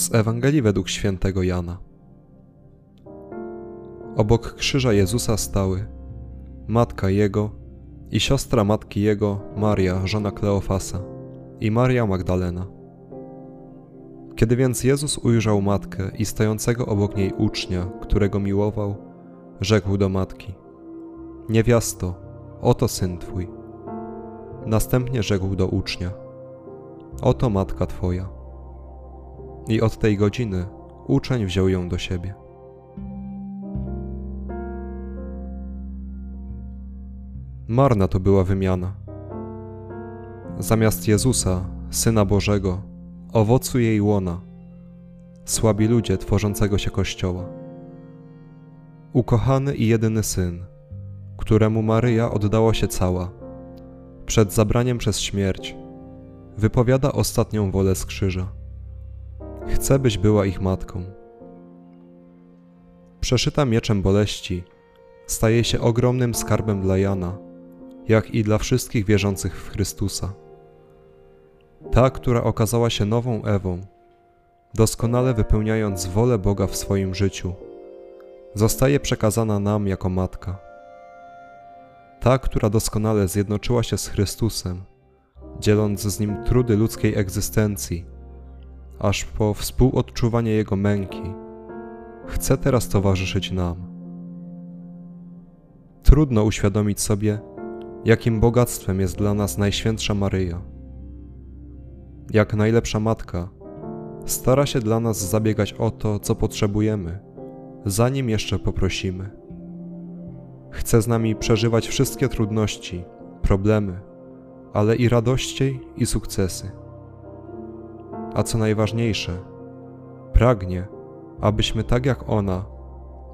Z Ewangelii według świętego Jana. Obok krzyża Jezusa stały matka Jego i siostra matki Jego, Maria, żona Kleofasa, i Maria Magdalena. Kiedy więc Jezus ujrzał matkę i stojącego obok niej ucznia, którego miłował, rzekł do matki: Niewiasto, oto syn twój. Następnie rzekł do ucznia: Oto matka twoja. I od tej godziny uczeń wziął ją do siebie. Marna to była wymiana. Zamiast Jezusa, Syna Bożego, owocu jej łona, słabi ludzie tworzącego się Kościoła. Ukochany i jedyny Syn, któremu Maryja oddała się cała, przed zabraniem przez śmierć, wypowiada ostatnią wolę z krzyża. Chcę, byś była ich matką. Przeszyta mieczem boleści, staje się ogromnym skarbem dla Jana, jak i dla wszystkich wierzących w Chrystusa. Ta, która okazała się nową Ewą, doskonale wypełniając wolę Boga w swoim życiu, zostaje przekazana nam jako matka. Ta, która doskonale zjednoczyła się z Chrystusem, dzieląc z nim trudy ludzkiej egzystencji, aż po współodczuwanie Jego męki, chce teraz towarzyszyć nam. Trudno uświadomić sobie, jakim bogactwem jest dla nas Najświętsza Maryja. Jak najlepsza matka, stara się dla nas zabiegać o to, co potrzebujemy, zanim jeszcze poprosimy. Chce z nami przeżywać wszystkie trudności, problemy, ale i radości i sukcesy a co najważniejsze, pragnie, abyśmy tak jak ona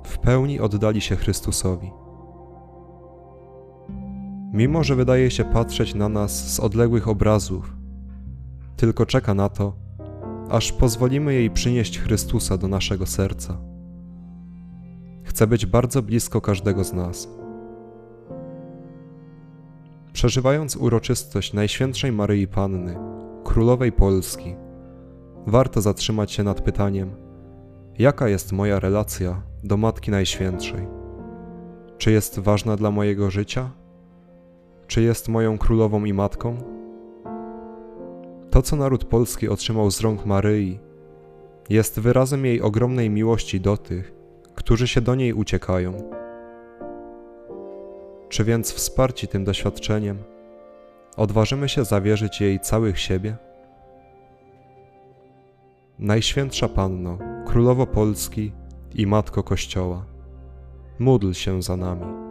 w pełni oddali się Chrystusowi. Mimo, że wydaje się patrzeć na nas z odległych obrazów, tylko czeka na to, aż pozwolimy jej przynieść Chrystusa do naszego serca. Chce być bardzo blisko każdego z nas. Przeżywając uroczystość Najświętszej Maryi Panny, Królowej Polski, warto zatrzymać się nad pytaniem: jaka jest moja relacja do Matki Najświętszej? Czy jest ważna dla mojego życia? Czy jest moją królową i matką? To, co naród polski otrzymał z rąk Maryi, jest wyrazem jej ogromnej miłości do tych, którzy się do niej uciekają. Czy więc wsparci tym doświadczeniem, odważymy się zawierzyć jej całych siebie? Najświętsza Panno, Królowo Polski i Matko Kościoła, módl się za nami.